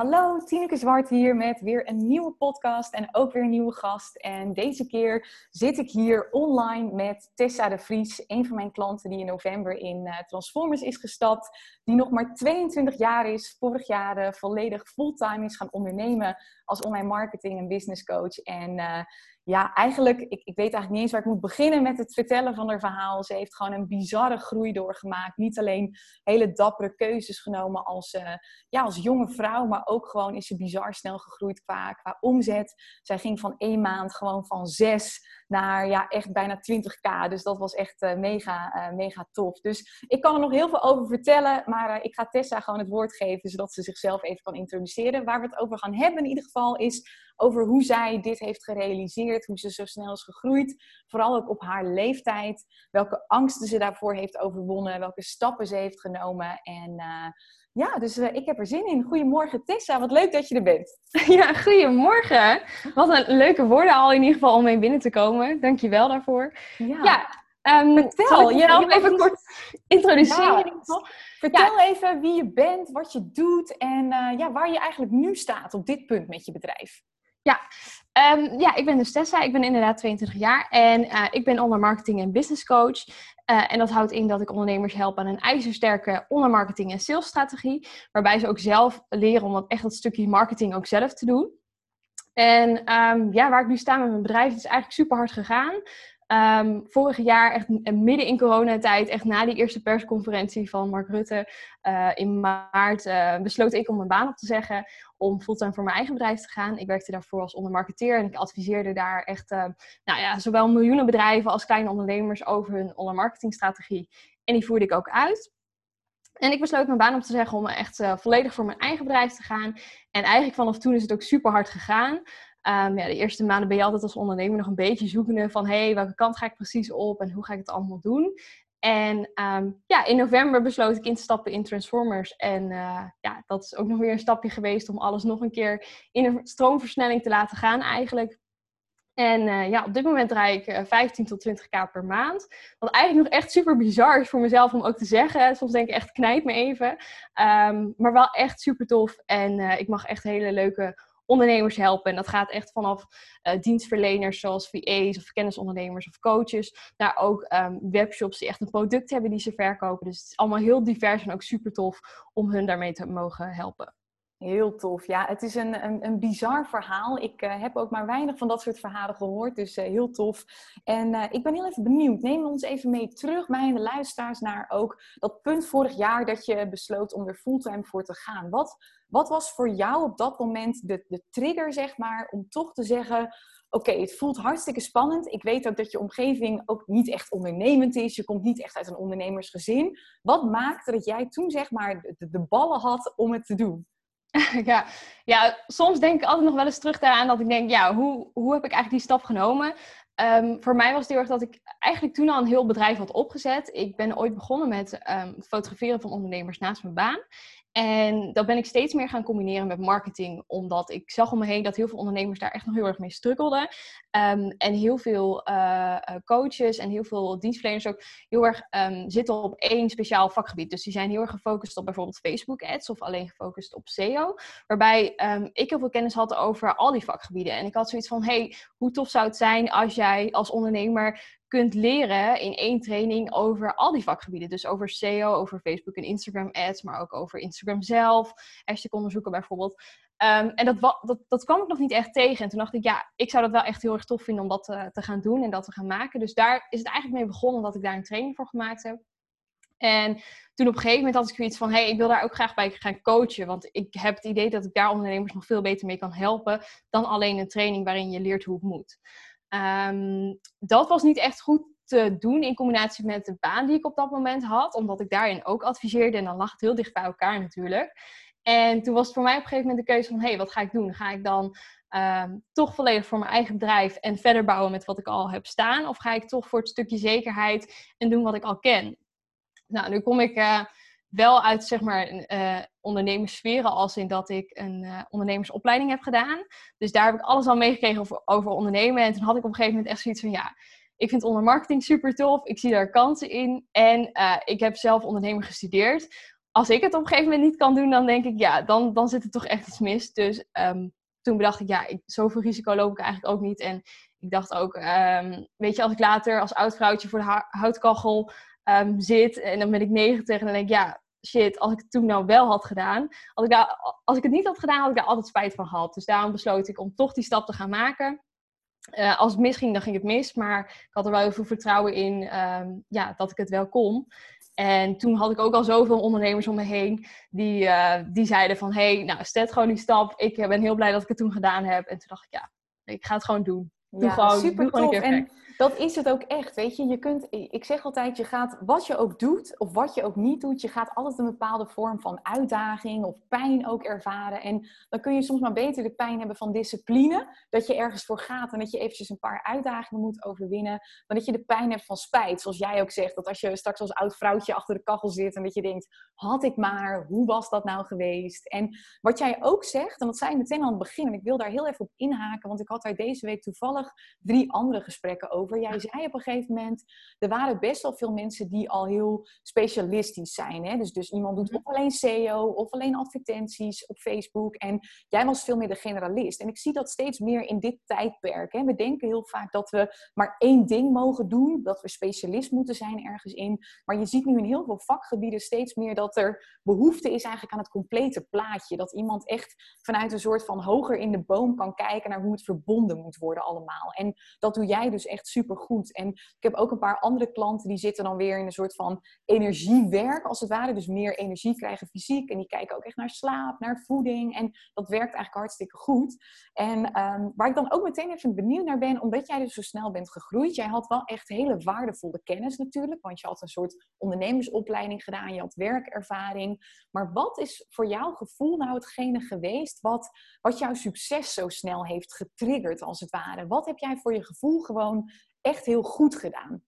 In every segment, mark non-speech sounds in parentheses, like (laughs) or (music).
hallo, Tineke Zwart hier met weer een nieuwe podcast en ook weer een nieuwe gast. En deze keer zit ik hier online met Tessa de Vries, een van mijn klanten die in november in uh, Transformers is gestapt. Die nog maar 22 jaar is, vorig jaar uh, volledig fulltime is gaan ondernemen als online marketing en business coach. En uh, ja, eigenlijk, ik, ik weet eigenlijk niet eens waar ik moet beginnen met het vertellen van haar verhaal. Ze heeft gewoon een bizarre groei doorgemaakt. Niet alleen hele dappere keuzes genomen als, uh, ja, als jonge vrouw, maar ook gewoon is ze bizar snel gegroeid qua, qua omzet. Zij ging van één maand gewoon van zes naar ja, echt bijna 20k. Dus dat was echt mega, mega tof. Dus ik kan er nog heel veel over vertellen, maar ik ga Tessa gewoon het woord geven, zodat ze zichzelf even kan introduceren. Waar we het over gaan hebben in ieder geval is over hoe zij dit heeft gerealiseerd, hoe ze zo snel is gegroeid. Vooral ook op haar leeftijd. Welke angsten ze daarvoor heeft overwonnen, welke stappen ze heeft genomen. En uh, ja, dus uh, ik heb er zin in. Goedemorgen Tessa, wat leuk dat je er bent. (laughs) Ja, goedemorgen. Wat een leuke woorden al in ieder geval om mee binnen te komen. Dankjewel daarvoor. Ja, ja um, vertel. Je, je even kort (laughs) introduceren. Ja. Vertel ja. even wie je bent, wat je doet en uh, ja, waar je eigenlijk nu staat op dit punt met je bedrijf. Ja, um, ja, ik ben dus Tessa. Ik ben inderdaad 22 jaar en uh, ik ben online marketing en business coach. Uh, en dat houdt in dat ik ondernemers help aan een ijzersterke online marketing en salesstrategie. Waarbij ze ook zelf leren om dat echt dat stukje marketing ook zelf te doen. En um, ja, waar ik nu sta met mijn bedrijf, het is eigenlijk super hard gegaan. Um, vorig jaar, echt midden in coronatijd, echt na die eerste persconferentie van Mark Rutte uh, in maart, uh, besloot ik om mijn baan op te zeggen om fulltime voor mijn eigen bedrijf te gaan. Ik werkte daarvoor als ondermarketeer en ik adviseerde daar echt, nou ja, zowel miljoenen bedrijven als kleine ondernemers over hun online. En die voerde ik ook uit. En ik besloot mijn baan op te zeggen om echt volledig voor mijn eigen bedrijf te gaan. En eigenlijk vanaf toen is het ook super hard gegaan. Um, ja, de eerste maanden ben je altijd als ondernemer nog een beetje zoekende van... hé, hey, welke kant ga ik precies op en hoe ga ik het allemaal doen? En um, ja, in november besloot ik in te stappen in Transformers. En uh, ja, dat is ook nog weer een stapje geweest om alles nog een keer in een stroomversnelling te laten gaan eigenlijk. En uh, ja, op dit moment draai ik uh, 15 tot 20k per maand. Wat eigenlijk nog echt super bizar is voor mezelf om ook te zeggen. Soms denk ik echt, knijp me even. Um, maar wel echt super tof. En ik mag echt hele leuke ondernemers helpen. En dat gaat echt vanaf uh, dienstverleners zoals VA's of kennisondernemers of coaches, naar ook um, webshops die echt een product hebben die ze verkopen. Dus het is allemaal heel divers en ook super tof om hun daarmee te mogen helpen. Heel tof. Ja, het is een, een, een bizar verhaal. Ik uh, heb ook maar weinig van dat soort verhalen gehoord, dus uh, heel tof. En ik ben heel even benieuwd. Neem ons even mee terug, en de luisteraars, naar ook dat punt vorig jaar dat je besloot om er fulltime voor te gaan. Wat, wat was voor jou op dat moment de, de trigger, zeg maar, om toch te zeggen: Oké, het voelt hartstikke spannend. Ik weet ook dat je omgeving ook niet echt ondernemend is. Je komt niet echt uit een ondernemersgezin. Wat maakte dat jij toen, zeg maar, de, ballen had om het te doen? (laughs) Ja, ja, soms denk ik altijd nog wel eens terug daaraan dat ik denk, ja, hoe, hoe heb ik eigenlijk die stap genomen? Um, voor mij was het heel erg dat ik eigenlijk toen al een heel bedrijf had opgezet. Ik ben ooit begonnen met um, fotograferen van ondernemers naast mijn baan. En dat ben ik steeds meer gaan combineren met marketing, omdat ik zag om me heen dat heel veel ondernemers daar echt nog heel erg mee struggelden. Um, en heel veel uh, coaches en heel veel dienstverleners ook heel erg um, zitten op één speciaal vakgebied. Dus die zijn heel erg gefocust op bijvoorbeeld Facebook ads of alleen gefocust op SEO. Waarbij um, ik heel veel kennis had over al die vakgebieden. En ik had zoiets van, hey, hoe tof zou het zijn als jij als ondernemer kunt leren in één training over al die vakgebieden. Dus over SEO, over Facebook en Instagram ads, maar ook over Instagram zelf, hashtag onderzoeken bijvoorbeeld. Um, en dat, dat, dat kwam ik nog niet echt tegen. En toen dacht ik, ja, ik zou dat wel echt heel erg tof vinden om dat te, te gaan doen en dat te gaan maken. Dus daar is het eigenlijk mee begonnen dat ik daar een training voor gemaakt heb. En toen op een gegeven moment had ik zoiets van, hé, hey, ik wil daar ook graag bij gaan coachen. Want ik heb het idee dat ik daar ondernemers nog veel beter mee kan helpen dan alleen een training waarin je leert hoe het moet. Um, dat was niet echt goed te doen in combinatie met de baan die ik op dat moment had, omdat ik daarin ook adviseerde en dan lag het heel dicht bij elkaar natuurlijk. En toen was het voor mij op een gegeven moment de keuze van, hé, hey, wat ga ik doen? Ga ik dan um, toch volledig voor mijn eigen bedrijf en verder bouwen met wat ik al heb staan? Of ga ik toch voor het stukje zekerheid en doen wat ik al ken? Nou, nu kom ik uh, wel uit, zeg maar, uh, ondernemerssferen als in dat ik een uh, ondernemersopleiding heb gedaan. Dus daar heb ik alles al meegekregen over, over ondernemen. En toen had ik op een gegeven moment echt zoiets van, ja, ik vind ondermarketing super tof. Ik zie daar kansen in. En uh, ik heb zelf ondernemer gestudeerd. als ik het op een gegeven moment niet kan doen, dan denk ik, ja, dan, dan zit er toch echt iets mis. Dus ehm, toen bedacht ik, ja, ik, zoveel risico loop ik eigenlijk ook niet. En ik dacht ook, ehm, weet je, als ik later als oud vrouwtje voor de houtkachel um, zit en dan ben ik 90 en dan denk ik, ja, shit, als ik het toen nou wel had gedaan, als ik, daar, als ik het niet had gedaan, had ik daar altijd spijt van gehad. Dus daarom besloot ik om toch die stap te gaan maken. Uh, als het misging, dan ging het mis. Maar ik had er wel heel veel vertrouwen in um, ja, dat ik het wel kon. En toen had ik ook al zoveel ondernemers om me heen die, uh, die zeiden van... hé, hey, nou, stel gewoon die stap. Ik ben heel blij dat ik het toen gedaan heb. En toen dacht ik, ja, ik ga het gewoon doen. Doe ja, gewoon, super doe tof. En dat is het ook echt, weet je. Je kunt, ik zeg altijd, je gaat, wat je ook doet of wat je ook niet doet, je gaat altijd een bepaalde vorm van uitdaging of pijn ook ervaren. En dan kun je soms maar beter de pijn hebben van discipline, dat je ergens voor gaat en dat je eventjes een paar uitdagingen moet overwinnen, dan dat je de pijn hebt van spijt. Zoals jij ook zegt, dat als je straks als oud vrouwtje achter de kachel zit en dat je denkt, had ik maar, hoe was dat nou geweest? En wat jij ook zegt, en dat zei ik meteen aan het begin, en ik wil daar heel even op inhaken, want ik had daar deze week toevallig drie andere gesprekken over Jij zei op een gegeven moment, er waren best wel veel mensen die al heel specialistisch zijn. Hè? Dus, dus iemand doet mhm. of alleen SEO of alleen advertenties op Facebook. En jij was veel meer de generalist. En ik zie dat steeds meer in dit tijdperk. Hè? We denken heel vaak dat we maar één ding mogen doen, dat we specialist moeten zijn ergens in. Maar je ziet nu in heel veel vakgebieden steeds meer dat er behoefte is eigenlijk aan het complete plaatje. Dat iemand echt vanuit een soort van hoger in de boom kan kijken naar hoe het verbonden moet worden allemaal. En dat doe jij dus echt super goed. En ik heb ook een paar andere klanten die zitten dan weer in een soort van energiewerk, als het ware. Dus meer energie krijgen fysiek. En die kijken ook echt naar slaap, naar voeding. En dat werkt eigenlijk hartstikke goed. En um, waar ik dan ook meteen even benieuwd naar ben, omdat jij dus zo snel bent gegroeid. Jij had wel echt hele waardevolle kennis natuurlijk. Want je had een soort ondernemersopleiding gedaan. Je had werkervaring. Maar wat is voor jouw gevoel nou hetgene geweest wat, wat jouw succes zo snel heeft getriggerd, als het ware? Wat heb jij voor je gevoel gewoon echt heel goed gedaan?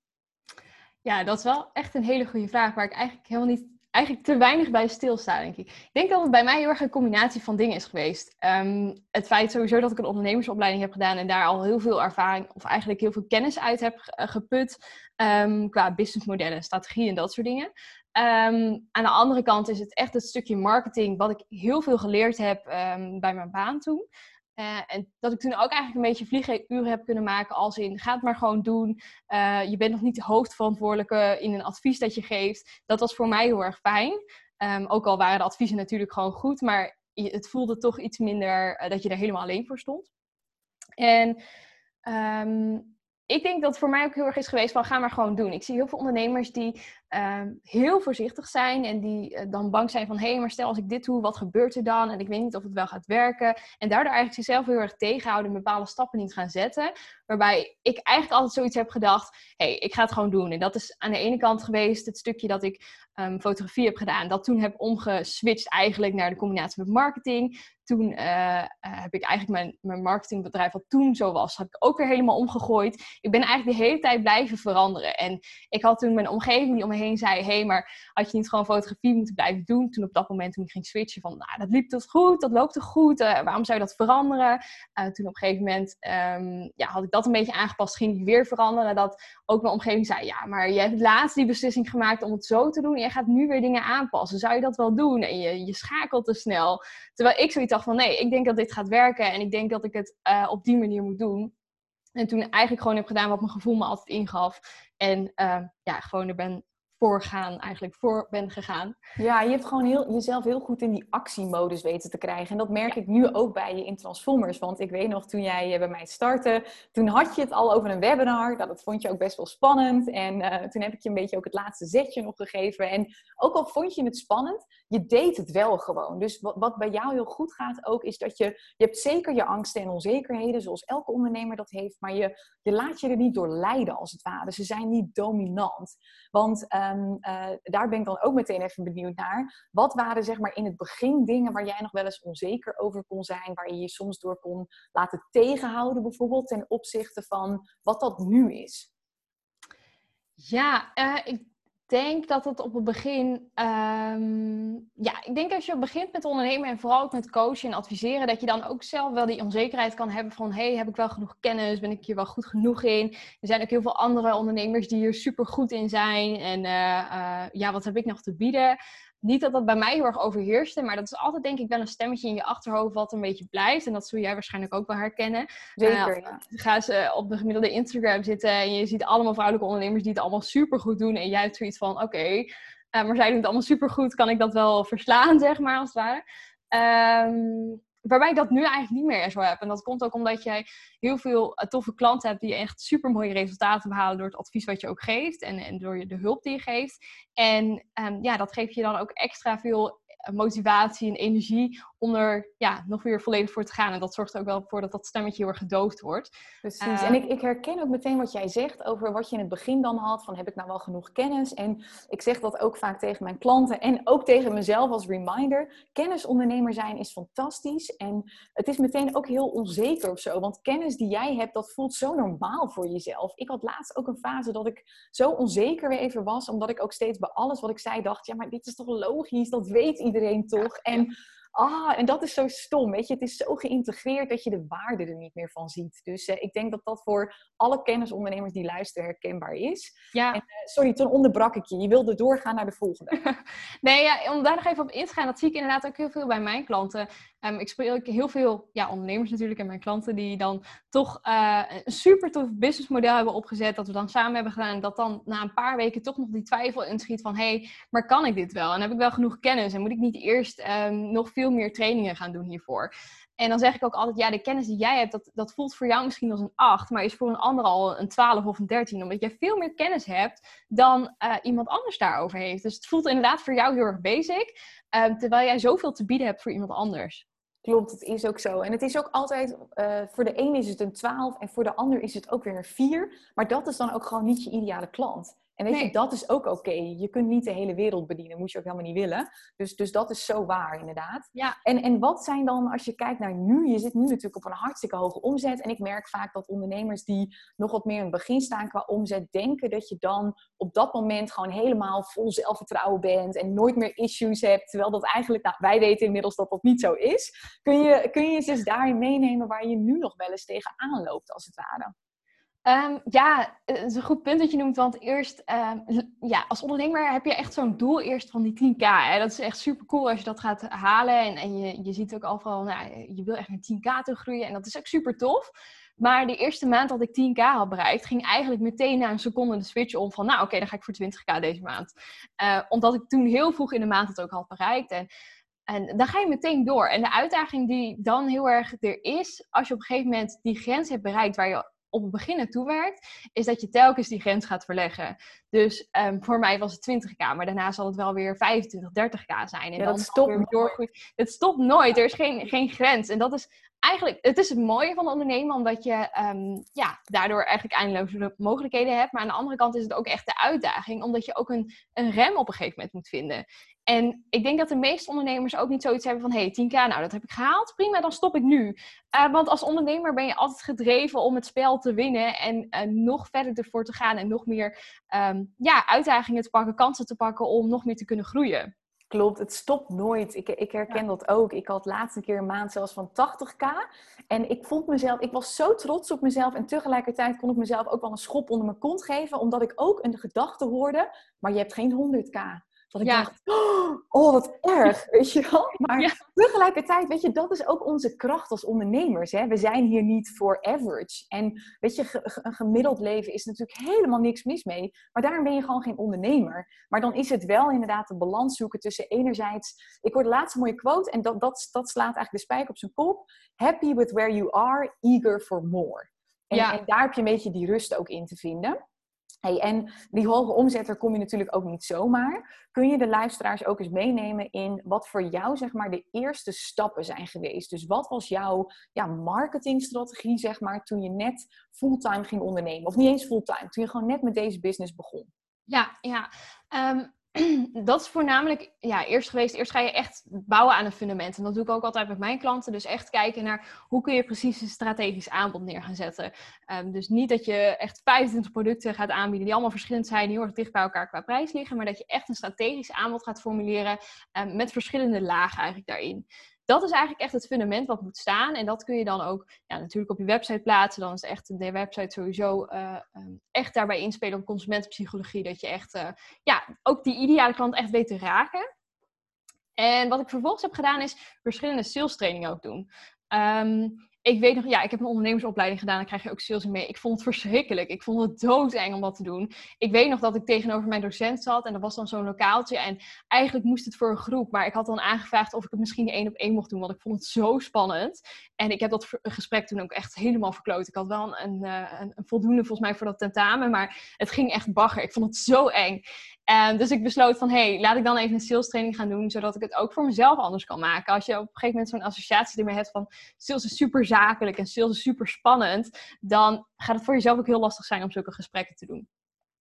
Ja, dat is wel echt een hele goede vraag, waar ik eigenlijk helemaal niet, eigenlijk te weinig bij stilsta, denk ik. Ik denk dat het bij mij heel erg een combinatie van dingen is geweest. Ehm, het feit sowieso dat ik een ondernemersopleiding heb gedaan en daar al heel veel ervaring, of eigenlijk heel veel kennis uit heb eh, geput, um, qua businessmodellen, strategie en dat soort dingen. Ehm, aan de andere kant is het echt het stukje marketing wat ik heel veel geleerd heb bij mijn baan toen. Uh, en dat ik toen ook eigenlijk een beetje vlieguren heb kunnen maken als in, ga het maar gewoon doen. Uh, je bent nog niet de hoofdverantwoordelijke in een advies dat je geeft. Dat was voor mij heel erg fijn. Um, ook al waren de adviezen natuurlijk gewoon goed, maar het voelde toch iets minder uh, dat je er helemaal alleen voor stond. En um, ik denk dat het voor mij ook heel erg is geweest van ga maar gewoon doen. Ik zie heel veel ondernemers die Ehm, heel voorzichtig zijn en die eh, dan bang zijn van hé, hey, maar stel als ik dit doe, wat gebeurt er dan? En ik weet niet of het wel gaat werken. En daardoor eigenlijk zichzelf heel erg tegenhouden en bepaalde stappen niet gaan zetten. Waarbij ik eigenlijk altijd zoiets heb gedacht, hé, hey, ik ga het gewoon doen. En dat is aan de ene kant geweest het stukje dat ik um, fotografie heb gedaan. Dat toen heb omgeswitcht eigenlijk naar de combinatie met marketing. Toen uh, heb ik eigenlijk mijn, mijn marketingbedrijf, wat toen zo was, heb ik ook weer helemaal omgegooid. Ik ben eigenlijk de hele tijd blijven veranderen. En ik had toen mijn omgeving die om me heen zei: hey, maar had je niet gewoon fotografie moeten blijven doen? Toen op dat moment toen ik ging switchen van, nou, dat liep toch goed, dat loopt toch goed, uh, waarom zou je dat veranderen? Toen op een gegeven moment um, ja, had ik dat een beetje aangepast, ging ik weer veranderen. Dat ook mijn omgeving zei: ja, maar je hebt laatst die beslissing gemaakt om het zo te doen en je gaat nu weer dingen aanpassen. Zou je dat wel doen? En je, je schakelt te snel. Terwijl ik zoiets dacht van, nee, ik denk dat dit gaat werken en ik denk dat ik het uh, op die manier moet doen. En toen eigenlijk gewoon heb gedaan wat mijn gevoel me altijd ingaf. En uh, ja, gewoon er ben voorgaan, eigenlijk voor ben gegaan. Ja, je hebt gewoon heel, jezelf heel goed in die actiemodus weten te krijgen. En dat merk ik nu ook bij je in Transformers. Want ik weet nog, toen jij eh, bij mij startte, toen had je het al over een webinar. Nou, dat vond je ook best wel spannend. En uh, toen heb ik je een beetje ook het laatste zetje nog gegeven. En ook al vond je het spannend, je deed het wel gewoon. Dus wat, wat bij jou heel goed gaat ook, is dat je, je hebt zeker je angsten en onzekerheden, zoals elke ondernemer dat heeft. Maar je, je laat je er niet door leiden, als het ware. Ze zijn niet dominant. Want... Uh, um, daar ben ik dan ook meteen even benieuwd naar. Wat waren zeg maar in het begin dingen waar jij nog wel eens onzeker over kon zijn, waar je je soms door kon laten tegenhouden bijvoorbeeld ten opzichte van wat dat nu is? Ja, uh, ik denk dat het op het begin. Um, ja, ik denk als je begint met ondernemen en vooral ook met coachen en adviseren, dat je dan ook zelf wel die onzekerheid kan hebben van: hey, heb ik wel genoeg kennis? Ben ik hier wel goed genoeg in? Er zijn ook heel veel andere ondernemers die hier super goed in zijn. En uh, uh, ja, wat heb ik nog te bieden? Niet dat dat bij mij heel erg overheerste, maar dat is altijd denk ik wel een stemmetje in je achterhoofd wat een beetje blijft. En dat zul jij waarschijnlijk ook wel herkennen. Zeker, uh, Ga ze op de gemiddelde Instagram zitten en je ziet allemaal vrouwelijke ondernemers die het allemaal super goed doen. En jij hebt zoiets van, oké, uh, maar zij doen het allemaal super goed, kan ik dat wel verslaan, (laughs) zeg maar, als het ware. Um, Waarbij ik dat nu eigenlijk niet meer zo heb. En dat komt ook omdat jij heel veel eh, toffe klanten hebt die echt super mooie resultaten behalen door het advies wat je ook geeft en, en door de hulp die je geeft. En um, ja, dat geeft je dan ook extra veel motivatie en energie om er ja, nog weer volledig voor te gaan. En dat zorgt er ook wel voor dat dat stemmetje heel erg gedoofd wordt. Precies. Uh, en ik, ik, herken ook meteen wat jij zegt over wat je in het begin dan had. Van heb ik nou wel genoeg kennis? En ik zeg dat ook vaak tegen mijn klanten en ook tegen mezelf als reminder. Kennisondernemer zijn is fantastisch. En het is meteen ook heel onzeker of zo. Want kennis die jij hebt, dat voelt zo normaal voor jezelf. Ik had laatst ook een fase dat ik zo onzeker weer even was. Omdat ik ook steeds bij alles wat ik zei dacht. Ja, maar dit is toch logisch? Dat weet iedereen toch? Ja, en ah, en dat is zo stom, weet je. Het is zo geïntegreerd dat je de waarde er niet meer van ziet. Dus uh, ik denk dat dat voor alle kennisondernemers die luisteren herkenbaar is. Ja. En, uh, sorry, toen onderbrak ik je. Je wilde doorgaan naar de volgende. (laughs) nee, ja, om daar nog even op in te gaan. Dat zie ik inderdaad ook heel veel bij mijn klanten. Um, ik spreek heel veel ja, ondernemers natuurlijk en mijn klanten die dan toch uh, een super tof businessmodel hebben opgezet. Dat we dan samen hebben gedaan. En dat dan na een paar weken toch nog die twijfel inschiet van... hé, hey, maar kan ik dit wel? En heb ik wel genoeg kennis? En moet ik niet eerst um, nog veel meer trainingen gaan doen hiervoor? En dan zeg ik ook altijd, ja, de kennis die jij hebt, dat, dat voelt voor jou misschien als een 8, maar is voor een ander al een 12 of een 13, omdat jij veel meer kennis hebt dan uh, iemand anders daarover heeft. Dus het voelt inderdaad voor jou heel erg basic, uh, terwijl jij zoveel te bieden hebt voor iemand anders. Klopt, het is ook zo. En het is ook altijd, uh, voor de een is het een 12 en voor de ander is het ook weer een 4. Maar dat is dan ook gewoon niet je ideale klant. En weet nee. je, dat is ook oké. Okay. Je kunt niet de hele wereld bedienen, moet je ook helemaal niet willen. Dus, dus dat is zo waar, inderdaad. Ja. En, en wat zijn dan, als je kijkt naar nu, je zit nu natuurlijk op een hartstikke hoge omzet. En ik merk vaak dat ondernemers die nog wat meer in het begin staan qua omzet, denken dat je dan op dat moment gewoon helemaal vol zelfvertrouwen bent en nooit meer issues hebt. Terwijl dat eigenlijk, nou, wij weten inmiddels dat dat niet zo is. Kun je, kun je eens daarin meenemen waar je nu nog wel eens tegenaan loopt, als het ware? Um, ja, het is een goed punt dat je noemt. Want eerst, um, ja, als ondernemer heb je echt zo'n doel eerst van die 10k. Hè? Dat is echt super cool als je dat gaat halen. En, en je, je ziet ook al van, nou, je wil echt naar 10k toe groeien. En dat is ook super tof. Maar de eerste maand dat ik 10k had bereikt, ging eigenlijk meteen na een seconde de switch om van, nou oké, dan ga ik voor 20k deze maand. Uh, omdat ik toen heel vroeg in de maand het ook had bereikt. En en dan ga je meteen door. En de uitdaging die dan heel erg er is, als je op een gegeven moment die grens hebt bereikt waar je op het begin naartoe werkt, is dat je telkens die grens gaat verleggen. Dus um, voor mij was het 20k, maar daarna zal het wel weer 25, 30k zijn. En ja, dan stopt weer doorgroeit. Het stopt nooit, er is geen, geen grens. En dat is eigenlijk, het is het mooie van ondernemen, omdat je um, ja, daardoor eigenlijk eindeloze mogelijkheden hebt. Maar aan de andere kant is het ook echt de uitdaging, omdat je ook een, een rem op een gegeven moment moet vinden. En ik denk dat de meeste ondernemers ook niet zoiets hebben van... hey, 10k, nou dat heb ik gehaald, prima, dan stop ik nu. Uh, want als ondernemer ben je altijd gedreven om het spel te winnen... en uh, nog verder ervoor te gaan en nog meer um, ja, uitdagingen te pakken, kansen te pakken... om nog meer te kunnen groeien. Klopt, het stopt nooit. Ik, ik herken ja. dat ook. Ik had laatste keer een maand zelfs van 80k. En ik vond mezelf, ik was zo trots op mezelf. En tegelijkertijd kon ik mezelf ook wel een schop onder mijn kont geven. Omdat ik ook een gedachte hoorde, maar je hebt geen 100k. Dat ik ja. dacht, oh, wat erg, (laughs) weet je wel. Maar ja. tegelijkertijd, weet je, dat is ook onze kracht als ondernemers. Hè? We zijn hier niet voor average. En weet je, een gemiddeld leven is natuurlijk helemaal niks mis mee. Maar daarom ben je gewoon geen ondernemer. Maar dan is het wel inderdaad de balans zoeken tussen enerzijds... Ik hoorde laatst een mooie quote en dat, dat, dat slaat eigenlijk de spijker op zijn kop. Happy with where you are, eager for more. En, ja. en daar heb je een beetje die rust ook in te vinden. Hey, en die hoge omzet, daar kom je natuurlijk ook niet zomaar. Kun je de luisteraars ook eens meenemen in wat voor jou zeg maar, de eerste stappen zijn geweest? Dus wat was jouw ja, marketingstrategie zeg maar, toen je net fulltime ging ondernemen? Of niet eens fulltime, toen je gewoon net met deze business begon? Ja, ja. Um, (clears throat) dat is voornamelijk ja, eerst geweest. Eerst ga je echt bouwen aan een fundament. En dat doe ik ook altijd met mijn klanten. Dus echt kijken naar hoe kun je precies een strategisch aanbod neer gaan zetten. Um, dus niet dat je echt 25 producten gaat aanbieden die allemaal verschillend zijn, die heel erg dicht bij elkaar qua prijs liggen. Maar dat je echt een strategisch aanbod gaat formuleren um, met verschillende lagen eigenlijk daarin dat is eigenlijk echt het fundament wat moet staan. En dat kun je dan ook ja, natuurlijk op je website plaatsen. Dan is echt de website sowieso uh, um, echt daarbij inspelen op consumentenpsychologie. Dat je echt uh, ja, ook die ideale klant echt weet te raken. En wat ik vervolgens heb gedaan is verschillende sales trainingen ook doen. Ehm, ik weet nog, ja, ik heb een ondernemersopleiding gedaan. Dan krijg je ook sales mee. Ik vond het verschrikkelijk. Ik vond het doodeng om dat te doen. Ik weet nog dat ik tegenover mijn docent zat. En dat was dan zo'n lokaaltje. En eigenlijk moest het voor een groep. Maar ik had dan aangevraagd of ik het misschien één op één mocht doen. Want ik vond het zo spannend. En ik heb dat gesprek toen ook echt helemaal verkloot. Ik had wel een, eh, een, een voldoende volgens mij voor dat tentamen. Maar het ging echt bagger. Ik vond het zo eng. En dus ik besloot van, hé, hey, laat ik dan even een sales training gaan doen, zodat ik het ook voor mezelf anders kan maken. Als je op een gegeven moment zo'n associatie ermee hebt van, sales is super zakelijk en sales is super spannend, dan gaat het voor jezelf ook heel lastig zijn om zulke gesprekken te doen.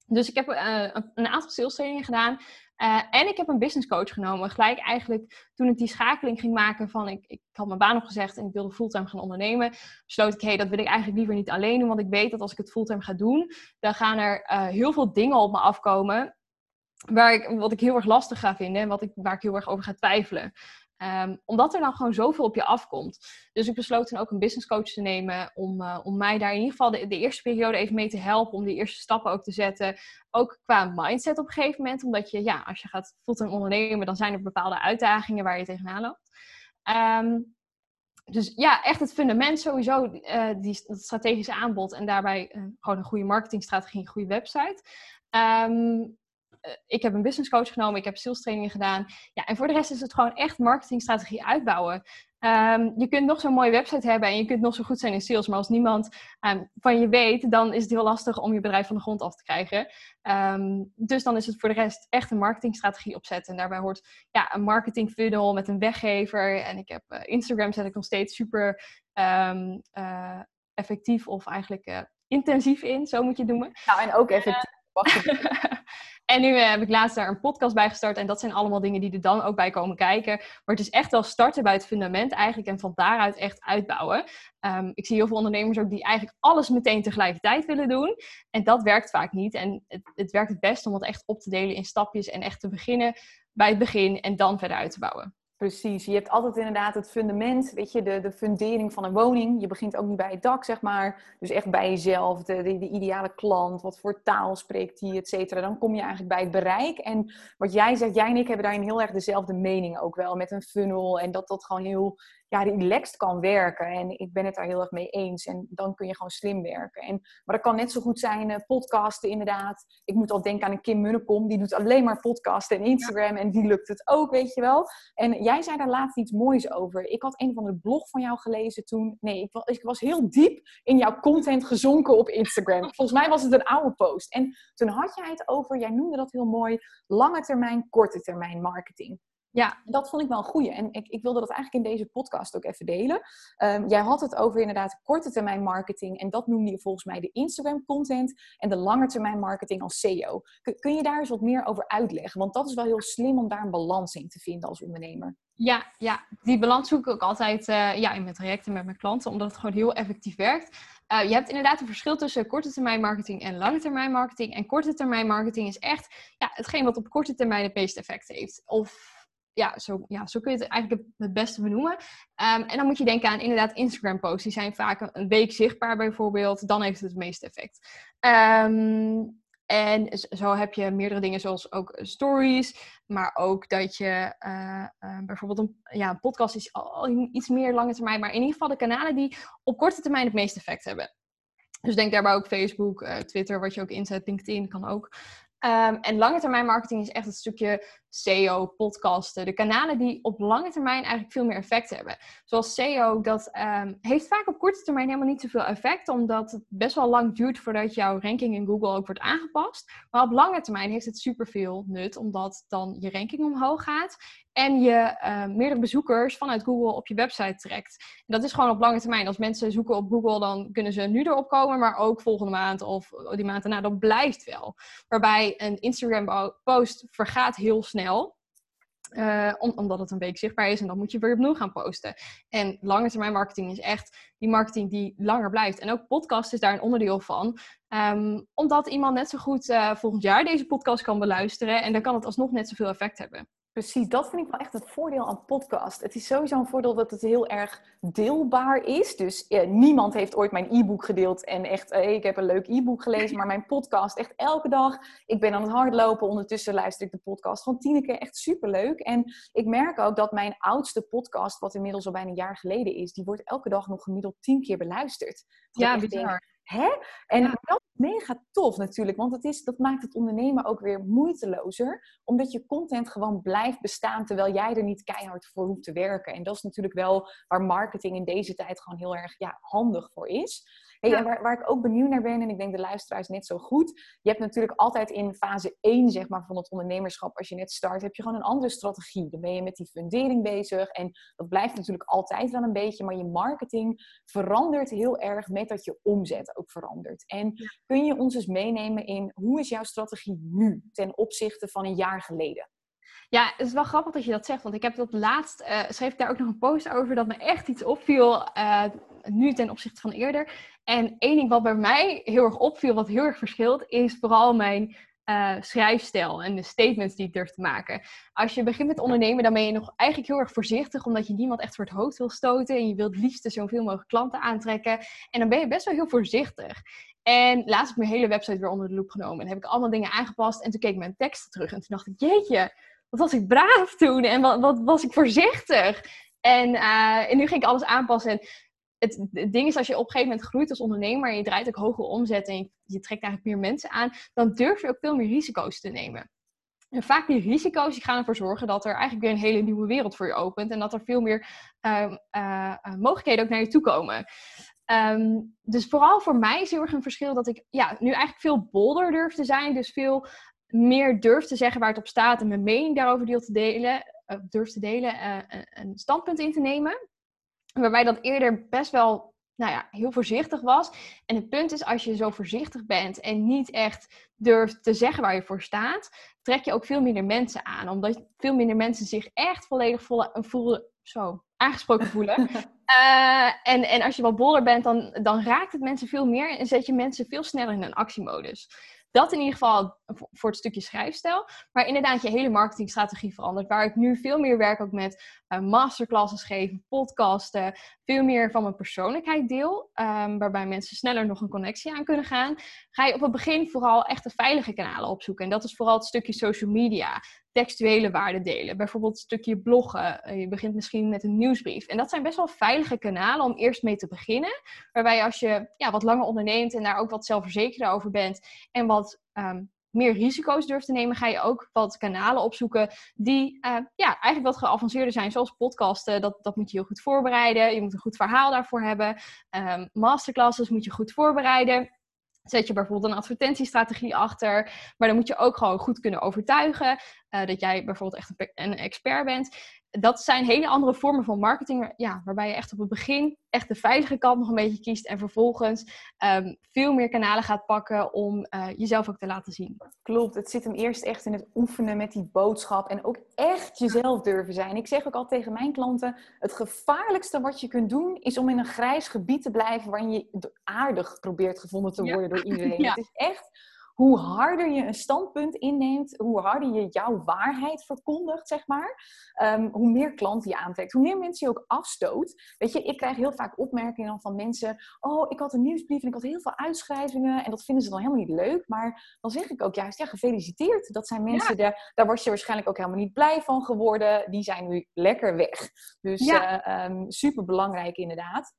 Dus ik heb uh, een aantal sales trainingen gedaan. Uh, en ik heb een business coach genomen. Gelijk eigenlijk toen ik die schakeling ging maken van ik, ik had mijn baan opgezegd en ik wilde fulltime gaan ondernemen. Besloot ik, hé, hey, dat wil ik eigenlijk liever niet alleen doen. Want ik weet dat als ik het fulltime ga doen, dan gaan er uh, heel veel dingen op me afkomen waar ik, wat ik heel erg lastig ga vinden en wat ik, waar ik heel erg over ga twijfelen. Um, omdat er dan gewoon zoveel op je afkomt. Dus ik besloot toen ook een business coach te nemen om, uh, om mij daar in ieder geval de, eerste periode even mee te helpen. Om die eerste stappen ook te zetten. Ook qua mindset op een gegeven moment. Omdat je, ja, als je gaat fulltime ondernemen, dan zijn er bepaalde uitdagingen waar je tegenaan loopt. Um, dus ja, echt het fundament sowieso, uh, die, dat strategische aanbod en daarbij uh, gewoon een goede marketingstrategie, een goede website. Um, eh, ik heb een business coach genomen, ik heb sales trainingen gedaan. Ja, en voor de rest is het gewoon echt marketingstrategie uitbouwen. Um, je kunt nog zo'n mooie website hebben en je kunt nog zo goed zijn in sales, maar als niemand um, van je weet, dan is het heel lastig om je bedrijf van de grond af te krijgen. Um, dus dan is het voor de rest echt een marketingstrategie opzetten. En daarbij hoort ja, een marketing funnel met een weggever. En ik heb uh, Instagram zet ik nog steeds super uh, effectief of eigenlijk uh, intensief in, zo moet je het noemen. Nou, en ook effectief. (laughs) En nu eh, heb ik laatst daar een podcast bij gestart. En dat zijn allemaal dingen die er dan ook bij komen kijken. Maar het is echt wel starten bij het fundament eigenlijk. En van daaruit echt uitbouwen. Um, ik zie heel veel ondernemers ook die eigenlijk alles meteen tegelijkertijd willen doen. En dat werkt vaak niet. En het, het werkt het best om het echt op te delen in stapjes. En echt te beginnen bij het begin en dan verder uit te bouwen. Precies, je hebt altijd inderdaad het fundament, weet je, de, de fundering van een woning. Je begint ook niet bij het dak, zeg maar. Dus echt bij jezelf, de, de, de ideale klant, wat voor taal spreekt die, et cetera. Dan kom je eigenlijk bij het bereik. En wat jij zegt, jij en ik hebben daarin heel erg dezelfde mening ook wel, met een funnel. En dat dat gewoon heel ja, relaxed kan werken. En ik ben het daar heel erg mee eens. En dan kun je gewoon slim werken. En, maar dat kan net zo goed zijn uh, podcasten inderdaad. Ik moet al denken aan een Kim Munnekom. Die doet alleen maar podcasten en Instagram. En die lukt het ook, weet je wel. En jij zei daar laatst iets moois over. Ik had een van de blog van jou gelezen toen. Nee, ik was, ik was heel diep in jouw content gezonken op Instagram. (laughs) Volgens mij was het een oude post. En toen had jij het over, jij noemde dat heel mooi, lange termijn, korte termijn marketing. Ja, dat vond ik wel een goeie. En ik, ik wilde dat eigenlijk in deze podcast ook even delen. Um, jij had het over inderdaad korte termijn marketing. En dat noemde je volgens mij de Instagram content. En de lange termijn marketing als SEO. Kun, kun je daar eens wat meer over uitleggen? Want dat is wel heel slim om daar een balans in te vinden als ondernemer. Ja, ja, die balans zoek ik ook altijd uh, ja, in mijn trajecten met mijn klanten. Omdat het gewoon heel effectief werkt. Uh, je hebt inderdaad een verschil tussen korte termijn marketing en lange termijn marketing. En korte termijn marketing is echt ja, hetgeen wat op korte termijn het meeste effect heeft. Of ja zo, ja, zo kun je het eigenlijk het beste benoemen. Um, en dan moet je denken aan inderdaad Instagram posts. Die zijn vaak een week zichtbaar bijvoorbeeld. Dan heeft het het meeste effect. Um, en zo heb je meerdere dingen zoals ook stories. Maar ook dat je uh, uh, bijvoorbeeld een, ja, een podcast is al iets meer lange termijn. Maar in ieder geval de kanalen die op korte termijn het meeste effect hebben. Dus denk daarbij ook Facebook, uh, Twitter, wat je ook inzet, LinkedIn kan ook. Um, en lange termijn marketing is echt het stukje SEO, podcasten. De kanalen die op lange termijn eigenlijk veel meer effect hebben. Zoals SEO, dat um, heeft vaak op korte termijn helemaal niet zoveel effect. Omdat het best wel lang duurt voordat jouw ranking in Google ook wordt aangepast. Maar op lange termijn heeft het superveel nut. Omdat dan je ranking omhoog gaat. En je uh, meerdere bezoekers vanuit Google op je website trekt. En dat is gewoon op lange termijn. Als mensen zoeken op Google, dan kunnen ze nu erop komen. Maar ook volgende maand of die maand daarna. Dat blijft wel. Waarbij een Instagram post vergaat heel snel uh, omdat het een week zichtbaar is en dan moet je weer opnieuw gaan posten. En lange termijn marketing is echt die marketing die langer blijft. En ook podcast is daar een onderdeel van. Um, omdat iemand net zo goed uh, volgend jaar deze podcast kan beluisteren en dan kan het alsnog net zoveel effect hebben. Precies, dat vind ik wel echt het voordeel aan podcast. Het is sowieso een voordeel dat het heel erg deelbaar is. Dus eh, niemand heeft ooit mijn e-book gedeeld en echt, eh, ik heb een leuk e-book gelezen, maar mijn podcast echt elke dag. Ik ben aan het hardlopen, ondertussen luister ik de podcast gewoon tien keer echt superleuk. En ik merk ook dat mijn oudste podcast, wat inmiddels al bijna een jaar geleden is, die wordt elke dag nog gemiddeld tien keer beluisterd. Ja, bizar. Hè? En dat is mega tof natuurlijk, want het is, dat maakt het ondernemen ook weer moeitelozer, omdat je content gewoon blijft bestaan terwijl jij er niet keihard voor hoeft te werken. En dat is natuurlijk wel waar marketing in deze tijd gewoon heel erg ja, handig voor is. Hey, en waar, waar, ik ook benieuwd naar ben, en ik denk de luisteraars net zo goed. Je hebt natuurlijk altijd in fase 1 zeg maar, van het ondernemerschap, als je net start, heb je gewoon een andere strategie. Dan ben je met die fundering bezig. En dat blijft natuurlijk altijd wel een beetje. Maar je marketing verandert heel erg met dat je omzet ook verandert. En kun je ons eens meenemen in hoe is jouw strategie nu ten opzichte van een jaar geleden? Ja, het is wel grappig dat je dat zegt. Want ik heb dat laatst, uh, schreef ik daar ook nog een post over, dat me echt iets opviel, uh, nu ten opzichte van eerder. En één ding wat bij mij heel erg opviel, wat heel erg verschilt, is vooral mijn uh, schrijfstijl en de statements die ik durf te maken. Als je begint met ondernemen, dan ben je nog eigenlijk heel erg voorzichtig, omdat je niemand echt voor het hoofd wil stoten. En je wilt liefst zoveel mogelijk klanten aantrekken. En dan ben je best wel heel voorzichtig. En laatst heb ik mijn hele website weer onder de loep genomen. En heb ik allemaal dingen aangepast. En toen keek ik mijn teksten terug. En toen dacht ik, jeetje, wat was ik braaf toen. En wat, wat was ik voorzichtig. En, uh, en nu ging ik alles aanpassen. En het, ding is, als je op een gegeven moment groeit als ondernemer en je draait ook hogere omzet en je, trekt eigenlijk meer mensen aan, dan durf je ook veel meer risico's te nemen. En vaak die risico's die gaan ervoor zorgen dat er eigenlijk weer een hele nieuwe wereld voor je opent en dat er veel meer uh, uh, mogelijkheden ook naar je toe komen. Um, dus vooral voor mij is heel erg een verschil dat ik ja, nu eigenlijk veel bolder durf te zijn. Dus veel meer durf te zeggen waar het op staat en mijn mening daarover deel te delen, uh, durf te delen, een standpunt in te nemen. Waarbij dat eerder best wel nou ja, heel voorzichtig was. En het punt is, als je zo voorzichtig bent en niet echt durft te zeggen waar je voor staat, trek je ook veel minder mensen aan. Omdat veel minder mensen zich echt volledig voelen, zo, aangesproken voelen. uh, (laughs) en, en als je wat boller bent, dan, dan raakt het mensen veel meer en zet je mensen veel sneller in een actiemodus. Dat in ieder geval voor het stukje schrijfstijl. Maar inderdaad, je hele marketingstrategie verandert. Waar ik nu veel meer werk ook met uh, masterclasses geven, podcasten. Veel meer van mijn persoonlijkheid deel. Um, waarbij mensen sneller nog een connectie aan kunnen gaan. Ga je op het begin vooral echt de veilige kanalen opzoeken. En dat is vooral het stukje social media textuele waarden delen. Bijvoorbeeld een stukje bloggen. Eh, je begint misschien met een nieuwsbrief. En dat zijn best wel veilige kanalen om eerst mee te beginnen. Waarbij als je ja, wat langer onderneemt en daar ook wat zelfverzekerder over bent en wat um, meer risico's durft te nemen, ga je ook wat kanalen opzoeken die uh, ja, eigenlijk wat geavanceerder zijn, zoals podcasten. Dat, dat moet je heel goed voorbereiden. Je moet een goed verhaal daarvoor hebben. Um, masterclasses moet je goed voorbereiden. Zet je bijvoorbeeld een advertentiestrategie achter, maar dan moet je ook gewoon goed kunnen overtuigen uh, dat jij bijvoorbeeld echt een, een expert bent dat zijn hele andere vormen van marketing, ja, waarbij je echt op het begin echt de veilige kant nog een beetje kiest en vervolgens um, veel meer kanalen gaat pakken om uh, jezelf ook te laten zien. Klopt, het zit hem eerst echt in het oefenen met die boodschap en ook echt jezelf durven zijn. Ik zeg ook al tegen mijn klanten, het gevaarlijkste wat je kunt doen is om in een grijs gebied te blijven waarin je aardig probeert gevonden te worden ja. door iedereen. (laughs) Ja. Het is echt hoe harder je een standpunt inneemt, hoe harder je jouw waarheid verkondigt, zeg maar, um, hoe meer klanten je aantrekt, hoe meer mensen je ook afstoot. Weet je, ik krijg heel vaak opmerkingen van mensen, oh, ik had een nieuwsbrief en ik had heel veel uitschrijvingen en dat vinden ze dan helemaal niet leuk. Maar dan zeg ik ook juist, ja, gefeliciteerd. Dat zijn mensen, ja. daar, daar was je waarschijnlijk ook helemaal niet blij van geworden. Die zijn nu lekker weg. Dus ja. uh, um, super belangrijk inderdaad.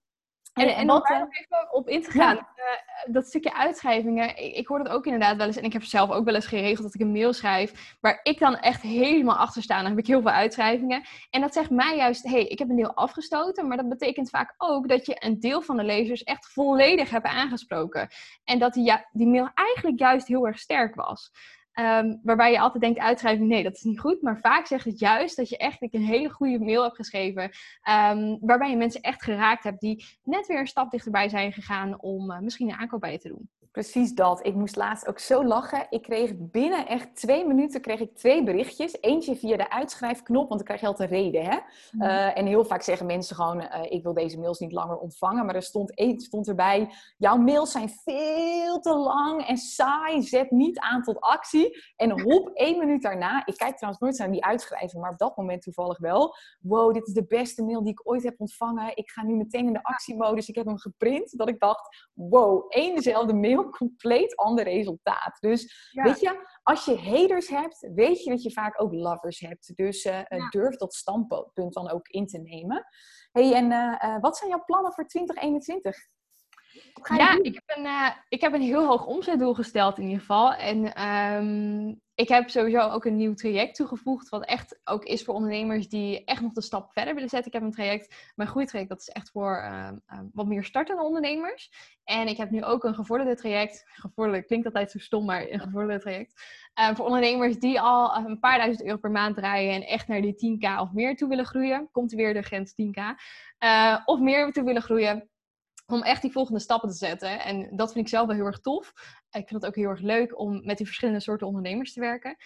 En, en, en om daar nog even op in te gaan, ja. uh, dat stukje uitschrijvingen, ik, ik, hoor dat ook inderdaad wel eens, en ik heb zelf ook wel eens geregeld dat ik een mail schrijf, waar ik dan echt helemaal achter sta, dan heb ik heel veel uitschrijvingen. En dat zegt mij juist, hé, hey, ik heb een deel afgestoten, maar dat betekent vaak ook dat je een deel van de lezers echt volledig hebt aangesproken. En dat die, ja, die mail eigenlijk juist heel erg sterk was. Um, waarbij je altijd denkt, uitschrijving, nee, dat is niet goed. Maar vaak zegt het juist dat je echt een hele goede mail hebt geschreven. Um, waarbij je mensen echt geraakt hebt die net weer een stap dichterbij zijn gegaan om uh, misschien een aankoop bij je te doen. Precies dat. Ik moest laatst ook zo lachen. Ik kreeg binnen echt twee minuten kreeg ik twee berichtjes. Eentje via de uitschrijfknop, want dan krijg je altijd een reden. Hè? Mhm. Eh, en heel vaak zeggen mensen gewoon, uh, ik wil deze mails niet langer ontvangen. Maar er stond, stond erbij, jouw mails zijn veel te lang en saai. Zet niet aan tot actie. En hop, één minuut daarna, ik kijk trouwens nooit naar die uitschrijving, maar op dat moment toevallig wel. Wow, dit is de beste mail die ik ooit heb ontvangen. Ik ga nu meteen in de actiemodus. Ik heb hem geprint. Dat ik dacht, wow, één dezelfde mail compleet ander resultaat. Dus weet je, als je haters hebt, weet je dat je vaak ook lovers hebt. Dus uh, durf dat standpunt dan ook in te nemen. hey, en uh, wat zijn jouw plannen voor 2021? Ja, ik heb, een, uh, ik heb een heel hoog omzetdoel gesteld in ieder geval. En um, ik heb sowieso ook een nieuw traject toegevoegd, wat echt ook is voor ondernemers die echt nog de stap verder willen zetten. Ik heb een traject, mijn groeitraject, dat is echt voor uh, uh, wat meer startende ondernemers. En ik heb nu ook een gevorderde traject. Gevorderd klinkt altijd zo stom, maar een gevorderde traject. Voor ondernemers die al een paar duizend euro per maand draaien en echt naar die 10k of meer toe willen groeien. Komt weer de grens 10k. of meer toe willen groeien om echt die volgende stappen te zetten. En dat vind ik zelf wel heel erg tof. Ik vind het ook heel erg leuk om met die verschillende soorten ondernemers te werken.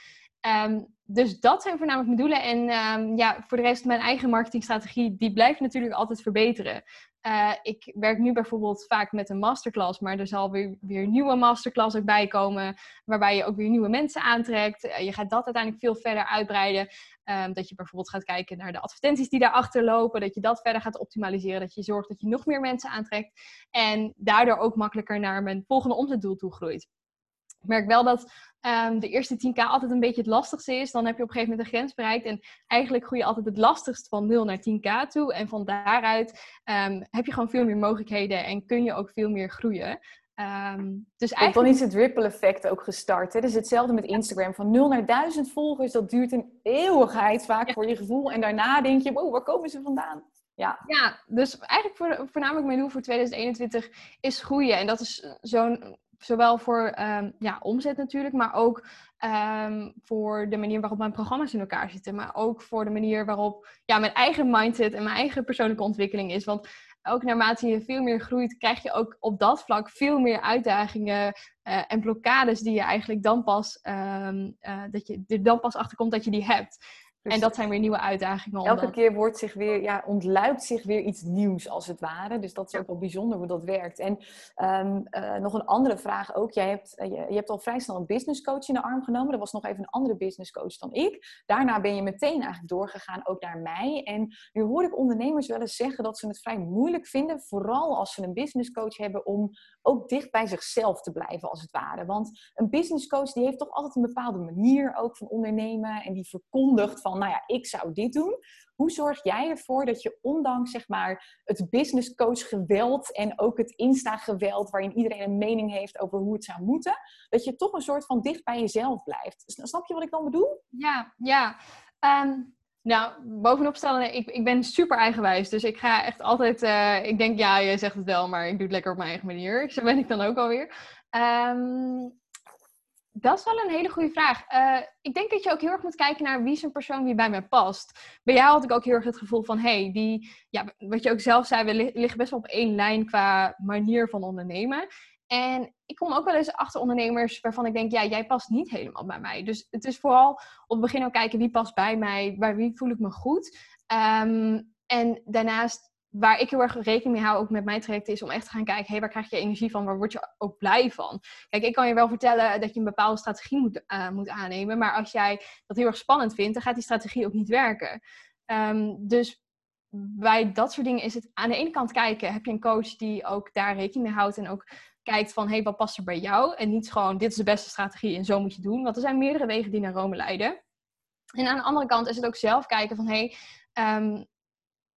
Ehm, dus dat zijn voornamelijk mijn doelen. En um, ja, voor de rest, mijn eigen marketingstrategie, die blijft natuurlijk altijd verbeteren. Uh, ik werk nu bijvoorbeeld vaak met een masterclass, maar er zal weer, nieuwe masterclass ook bij komen, waarbij je ook weer nieuwe mensen aantrekt. Uh, je gaat dat uiteindelijk veel verder uitbreiden. Um, dat je bijvoorbeeld gaat kijken naar de advertenties die daarachter lopen, dat je dat verder gaat optimaliseren, dat je zorgt dat je nog meer mensen aantrekt en daardoor ook makkelijker naar mijn volgende omzetdoel toe groeit. Ik merk wel dat um, de eerste 10k altijd een beetje het lastigste is. Dan heb je op een gegeven moment een grens bereikt. En eigenlijk groei je altijd het lastigst van 0 naar 10k toe. En van daaruit um, heb je gewoon veel meer mogelijkheden en kun je ook veel meer groeien. Um, dus eigenlijk... Dan is het ripple effect ook gestart. Hè? Dus hetzelfde met Instagram. Van 0 naar 1000 volgers, dat duurt een eeuwigheid vaak voor je gevoel. En daarna denk je, wow, waar komen ze vandaan? Ja. ja, dus eigenlijk voor, voornamelijk mijn doel voor 2021 is groeien. En dat is zo'n zowel voor um, ja, omzet natuurlijk, maar ook um, voor de manier waarop mijn programma's in elkaar zitten. Maar ook voor de manier waarop ja, mijn eigen mindset en mijn eigen persoonlijke ontwikkeling is. Want ook naarmate je veel meer groeit, krijg je ook op dat vlak veel meer uitdagingen uh, en blokkades die je eigenlijk dan pas, um, uh, dat je er dan pas achter komt dat je die hebt en dat zijn weer nieuwe uitdagingen. Elke keer wordt zich weer, ja, ontluikt zich weer iets nieuws als het ware. Dus dat is ook wel bijzonder hoe dat werkt. En um, uh, nog een andere vraag ook. Jij hebt, uh, je, je, hebt al vrij snel een business coach in de arm genomen. Dat was nog even een andere business coach dan ik. Daarna ben je meteen eigenlijk doorgegaan ook naar mij. En nu hoor ik ondernemers wel eens zeggen dat ze het vrij moeilijk vinden. Vooral als ze een business coach hebben om ook dicht bij zichzelf te blijven als het ware. Want een business coach die heeft toch altijd een bepaalde manier ook van ondernemen. En die verkondigt van nou ja, ik zou dit doen. Hoe zorg jij ervoor dat je ondanks zeg maar, het business coach geweld en ook het Insta geweld, waarin iedereen een mening heeft over hoe het zou moeten, dat je toch een soort van dicht bij jezelf blijft? Snap je wat ik dan bedoel? Ja, ja. Um... Nou, bovenop stellen, ik, ik ben super eigenwijs. Dus ik ga echt altijd. Uh, ik denk, ja, jij zegt het wel, maar ik doe het lekker op mijn eigen manier. (laughs) Zo ben ik dan ook alweer. Um, dat is wel een hele goede vraag. Uh, ik denk dat je ook heel erg moet kijken naar wie een persoon die bij mij past. Bij jou had ik ook heel erg het gevoel van, hey, die, ja, wat je ook zelf zei, we liggen best wel op één lijn qua manier van ondernemen. En ik kom ook wel eens achter ondernemers waarvan ik denk, ja, jij past niet helemaal bij mij. Dus het is vooral op het begin ook kijken wie past bij mij, bij wie voel ik me goed. Um, en daarnaast waar ik heel erg rekening mee hou, ook met mijn traject, is om echt te gaan kijken, hey, waar krijg je energie van? Waar word je ook blij van? Kijk, ik kan je wel vertellen dat je een bepaalde strategie moet, uh, moet aannemen, maar als jij dat heel erg spannend vindt, dan gaat die strategie ook niet werken. Um, dus bij dat soort dingen is het aan de ene kant kijken, heb je een coach die ook daar rekening mee houdt en ook kijkt van, hey, wat past er bij jou? En niet gewoon, dit is de beste strategie en zo moet je doen, want er zijn meerdere wegen die naar Rome leiden. En aan de andere kant is het ook zelf kijken van, hey, um,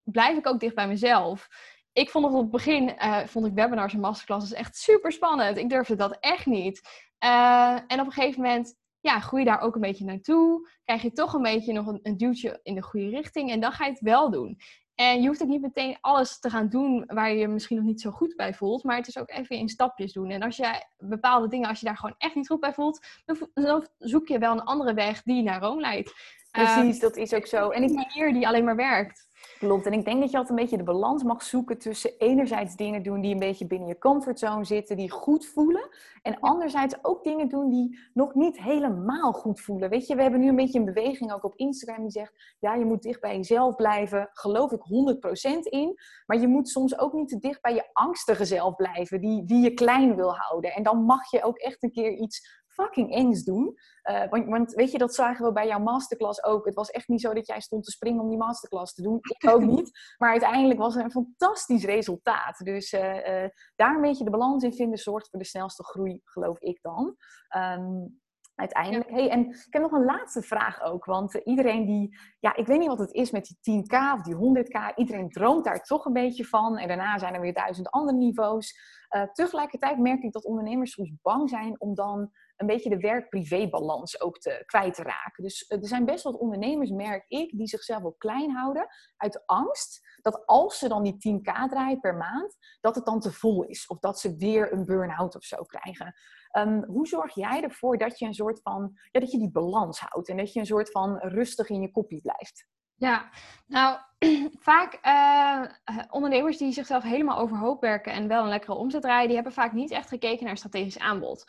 blijf ik ook dicht bij mezelf. Ik vond het op het begin, uh, vond ik webinars en masterclasses echt super spannend. Ik durfde dat echt niet. Uh, en op een gegeven moment, ja, groei daar ook een beetje naartoe. Krijg je toch een beetje nog een duwtje in de goede richting. En dan ga je het wel doen. En je hoeft ook niet meteen alles te gaan doen waar je je misschien nog niet zo goed bij voelt. Maar het is ook even in stapjes doen. En als je bepaalde dingen, als je daar gewoon echt niet goed bij voelt, dan zoek je wel een andere weg die naar Rome leidt. Precies, um, dat is ook zo. En een manier die alleen maar werkt. Klopt. En ik denk dat je altijd een beetje de balans mag zoeken tussen enerzijds dingen doen die een beetje binnen je comfortzone zitten, die goed voelen. En anderzijds ook dingen doen die nog niet helemaal goed voelen. Weet je, we hebben nu een beetje een beweging ook op Instagram die zegt, ja, je moet dicht bij jezelf blijven. Geloof ik 100% in. Maar je moet soms ook niet te dicht bij je angstige zelf blijven, die, die je klein wil houden. En dan mag je ook echt een keer iets fucking engs doen. Uh, want, want, weet je, dat zagen we bij jouw masterclass ook. Het was echt niet zo dat jij stond te springen om die masterclass te doen. Ik ook niet. Maar uiteindelijk was het een fantastisch resultaat. Dus uh, uh, daar een beetje de balans in vinden zorgt voor de snelste groei, geloof ik dan. Um, uiteindelijk. Hey, en ik heb nog een laatste vraag ook. Want iedereen die, ja, ik weet niet wat het is met die 10k of die 100k. Iedereen droomt daar toch een beetje van. En daarna zijn er weer duizend andere niveaus. Uh, tegelijkertijd merk ik dat ondernemers soms bang zijn om dan een beetje de werk-privé-balans ook te, kwijt te raken. Dus er zijn best wat ondernemers, merk ik, die zichzelf ook klein houden uit angst dat als ze dan die 10k draaien per maand, dat het dan te vol is. Of dat ze weer een burn-out of zo krijgen. Um, hoe zorg jij ervoor dat je een soort van, ja, dat je die balans houdt en dat je een soort van rustig in je kopie blijft? Ja, nou, (clears throat) vaak uh, ondernemers die zichzelf helemaal overhoop werken en wel een lekkere omzet draaien, die hebben vaak niet echt gekeken naar strategisch aanbod.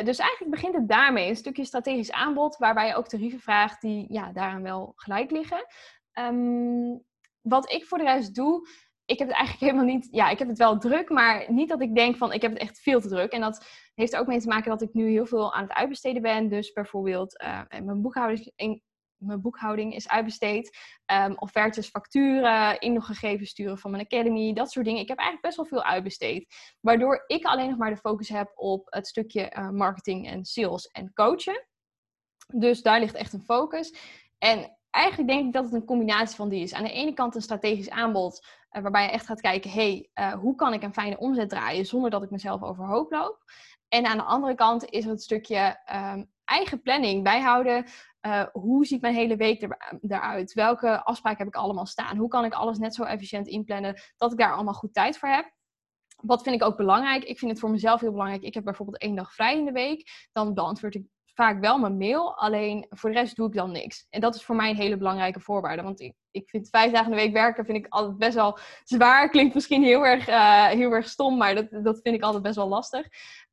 Eh, dus eigenlijk begint het daarmee, een stukje strategisch aanbod, waarbij je ook tarieven vraagt die ja, daaraan wel gelijk liggen. Um, wat ik voor de rest doe, ik heb het eigenlijk (laughs) helemaal niet, ja, ik heb het wel druk, maar niet dat ik denk van ik heb het echt veel te druk. En dat heeft er ook mee te maken dat ik nu heel veel aan het uitbesteden ben. Dus bijvoorbeeld uh, mijn boekhouding, mijn boekhouding is uitbesteed. Um, offertes, facturen, inloggegevens sturen van mijn academy, dat soort dingen. Ik heb eigenlijk best wel veel uitbesteed. Waardoor ik alleen nog maar de focus heb op het stukje uh, marketing en sales en coachen. Dus daar ligt echt een focus. En eigenlijk denk ik dat het een combinatie van die is. Aan de ene kant een strategisch aanbod, uh, waarbij je echt gaat kijken, hey, uh, hoe kan ik een fijne omzet draaien zonder dat ik mezelf overhoop loop? En aan de andere kant is het stukje um, eigen planning bijhouden. Uh, hoe ziet mijn hele week er, eruit? Welke afspraken heb ik allemaal staan? Hoe kan ik alles net zo efficiënt inplannen dat ik daar allemaal goed tijd voor heb? Wat vind ik ook belangrijk? Ik vind het voor mezelf heel belangrijk. Ik heb bijvoorbeeld één dag vrij in de week. Dan beantwoord ik vaak wel mijn mail, alleen voor de rest doe ik dan niks. En dat is voor mij een hele belangrijke voorwaarde. Want ik, ik vind vijf dagen in de week werken vind ik altijd best wel zwaar. Klinkt misschien heel erg, uh, heel erg stom, maar dat, dat vind ik altijd best wel lastig.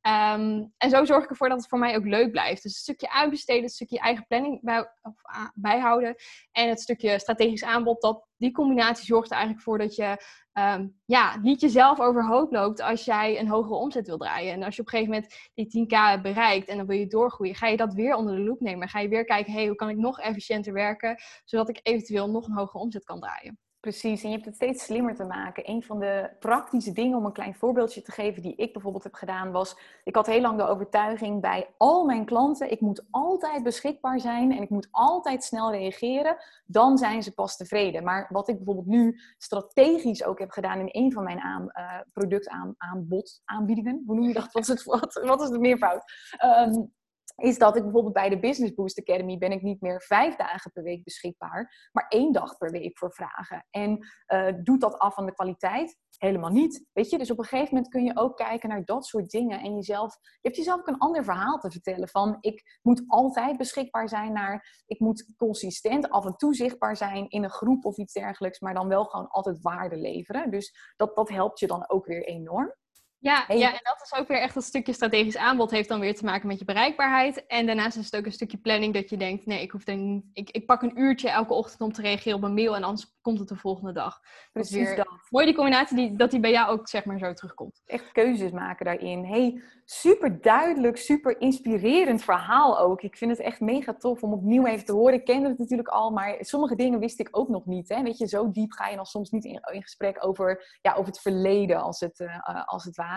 Um, en zo zorg ik ervoor dat het voor mij ook leuk blijft. Dus een stukje uitbesteden, een stukje eigen planning bij, of, uh, bijhouden. En het stukje strategisch aanbod, dat, die combinatie zorgt er eigenlijk voor dat je um, ja, niet jezelf overhoop loopt als jij een hogere omzet wil draaien. En als je op een gegeven moment die 10k hebt bereikt en dan wil je doorgroeien, ga je dat weer onder de loep nemen. Ga je weer kijken, hey, hoe kan ik nog efficiënter werken, zodat ik eventueel nog een hogere omzet kan draaien. Precies, en je hebt het steeds slimmer te maken. Een van de praktische dingen, om een klein voorbeeldje te geven, die ik bijvoorbeeld heb gedaan, was: ik had heel lang de overtuiging bij al mijn klanten: ik moet altijd beschikbaar zijn en ik moet altijd snel reageren. Dan zijn ze pas tevreden. Maar wat ik bijvoorbeeld nu strategisch ook heb gedaan in een van mijn aan, uh, productaanbod aanbiedingen, hoe noem je dat? Wat is, het, wat, is de meervoud? Um, is dat ik bijvoorbeeld bij de Business Boost Academy ben ik niet meer vijf dagen per week beschikbaar, maar één dag per week voor vragen. En uh, doet dat af van de kwaliteit? Helemaal niet. Weet je, dus op een gegeven moment kun je ook kijken naar dat soort dingen en jezelf, je hebt jezelf ook een ander verhaal te vertellen van ik moet altijd beschikbaar zijn naar, ik moet consistent af en toe zichtbaar zijn in een groep of iets dergelijks, maar dan wel gewoon altijd waarde leveren. Dus dat, dat helpt je dan ook weer enorm. Ja, ja, en dat is ook weer echt een stukje strategisch aanbod. Heeft dan weer te maken met je bereikbaarheid. En daarnaast is het ook een stukje planning dat je denkt: nee, ik, hoef dan, ik, ik pak een uurtje elke ochtend om te reageren op een mail en anders komt het de volgende dag. Precies weer, dat. Mooi die combinatie die, dat die bij jou ook zeg maar zo terugkomt. Echt keuzes maken daarin. Hey, super duidelijk, super inspirerend verhaal ook. Ik vind het echt mega tof om opnieuw even te horen. Ik kende het natuurlijk al, maar sommige dingen wist ik ook nog niet. Hè? Weet je, zo diep ga je dan soms niet in, in gesprek over, ja, over het verleden als het, uh, als het ware.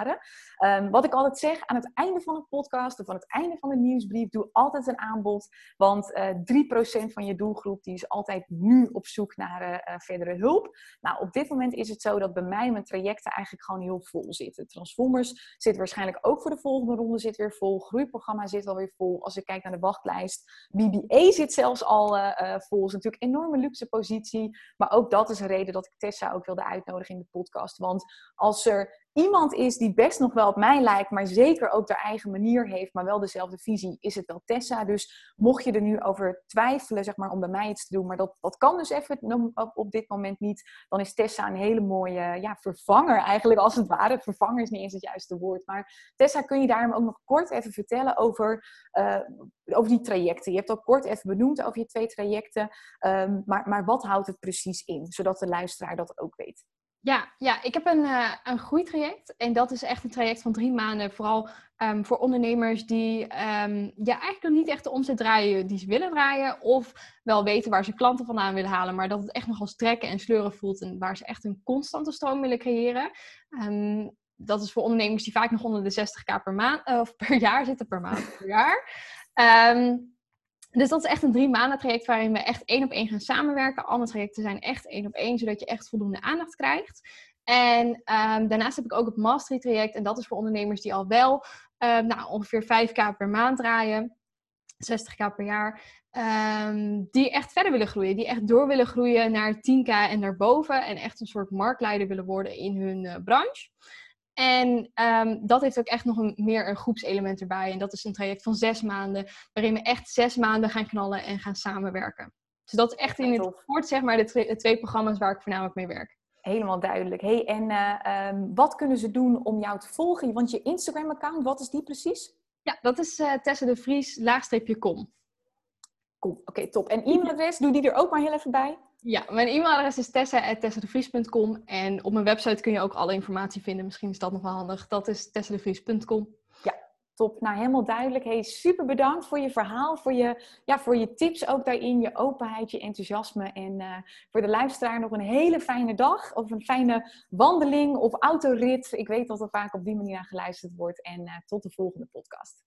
Um, wat ik altijd zeg, aan het einde van een podcast of aan het einde van een nieuwsbrief, doe altijd een aanbod. Want uh, eh, 3% van je doelgroep die is altijd nu op zoek naar uh, verdere hulp. Nou, op dit moment is het zo dat bij mij mijn trajecten eigenlijk gewoon heel vol zitten. Transformers zit waarschijnlijk ook voor de volgende ronde zit weer vol. Groeiprogramma zit alweer vol. Als ik kijk naar de wachtlijst. BBA zit zelfs al uh, vol. Is natuurlijk een enorme luxe positie. Maar ook dat is een reden dat ik Tessa ook wilde uitnodigen in de podcast. Want als er iemand is die best nog wel op mij lijkt, maar zeker ook haar eigen manier heeft, maar wel dezelfde visie, is het wel Tessa. Dus mocht je er nu over twijfelen, zeg maar, om bij mij iets te doen, maar dat, dat kan dus even op, dit moment niet, dan is Tessa een hele mooie ja, vervanger eigenlijk, als het ware. Vervanger is niet eens het juiste woord. Maar Tessa, kun je daarom ook nog kort even vertellen over, uh, over die trajecten? Je hebt al kort even benoemd over je twee trajecten, um, maar, maar wat houdt het precies in, zodat de luisteraar dat ook weet? Ja, ja, ik heb een, uh, een groeitraject. En dat is echt een traject van drie maanden. Vooral um, voor ondernemers die um, ja, eigenlijk nog niet echt de omzet draaien die ze willen draaien. Of wel weten waar ze klanten vandaan willen halen. Maar dat het echt nogal strekken en sleuren voelt. En waar ze echt een constante stroom willen creëren. Um, dat is voor ondernemers die vaak nog onder de 60k per maand uh, of per jaar zitten. Per maand, per jaar. Dus dat is echt een drie maanden traject waarin we echt één op één gaan samenwerken. Alle trajecten zijn echt één op één, zodat je echt voldoende aandacht krijgt. En um, daarnaast heb ik ook het Mastery traject. En dat is voor ondernemers die al wel um, nou, ongeveer 5k per maand draaien. 60k per jaar. Um, die echt verder willen groeien. Die echt door willen groeien naar 10k en daarboven. En echt een soort marktleider willen worden in hun uh, branche. En um, dat heeft ook echt nog een, meer een groepselement erbij. En dat is een traject van zes maanden, waarin we echt zes maanden gaan knallen en gaan samenwerken. Dus dat is echt in het kort, zeg maar, de, twee programma's waar ik voornamelijk mee werk. Helemaal duidelijk. Hey, en uh, um, wat kunnen ze doen om jou te volgen? Want je Instagram-account, wat is die precies? Ja, dat is uh, Tessa de Vries, laagstreepje kom. Cool, oké, top. En e-mailadres, doe die er ook maar heel even bij. Ja, mijn e-mailadres is tessa.tessadevries.com en op mijn website kun je ook alle informatie vinden. Misschien is dat nog wel handig. Dat is tessadevries.com. Ja, top. Nou, helemaal duidelijk. Hey, super bedankt voor je verhaal, voor je, ja, voor je tips ook daarin, je openheid, je enthousiasme. En uh, voor de luisteraar nog een hele fijne dag of een fijne wandeling of autorit. Ik weet dat er vaak op die manier naar geluisterd wordt. En uh, tot de volgende podcast.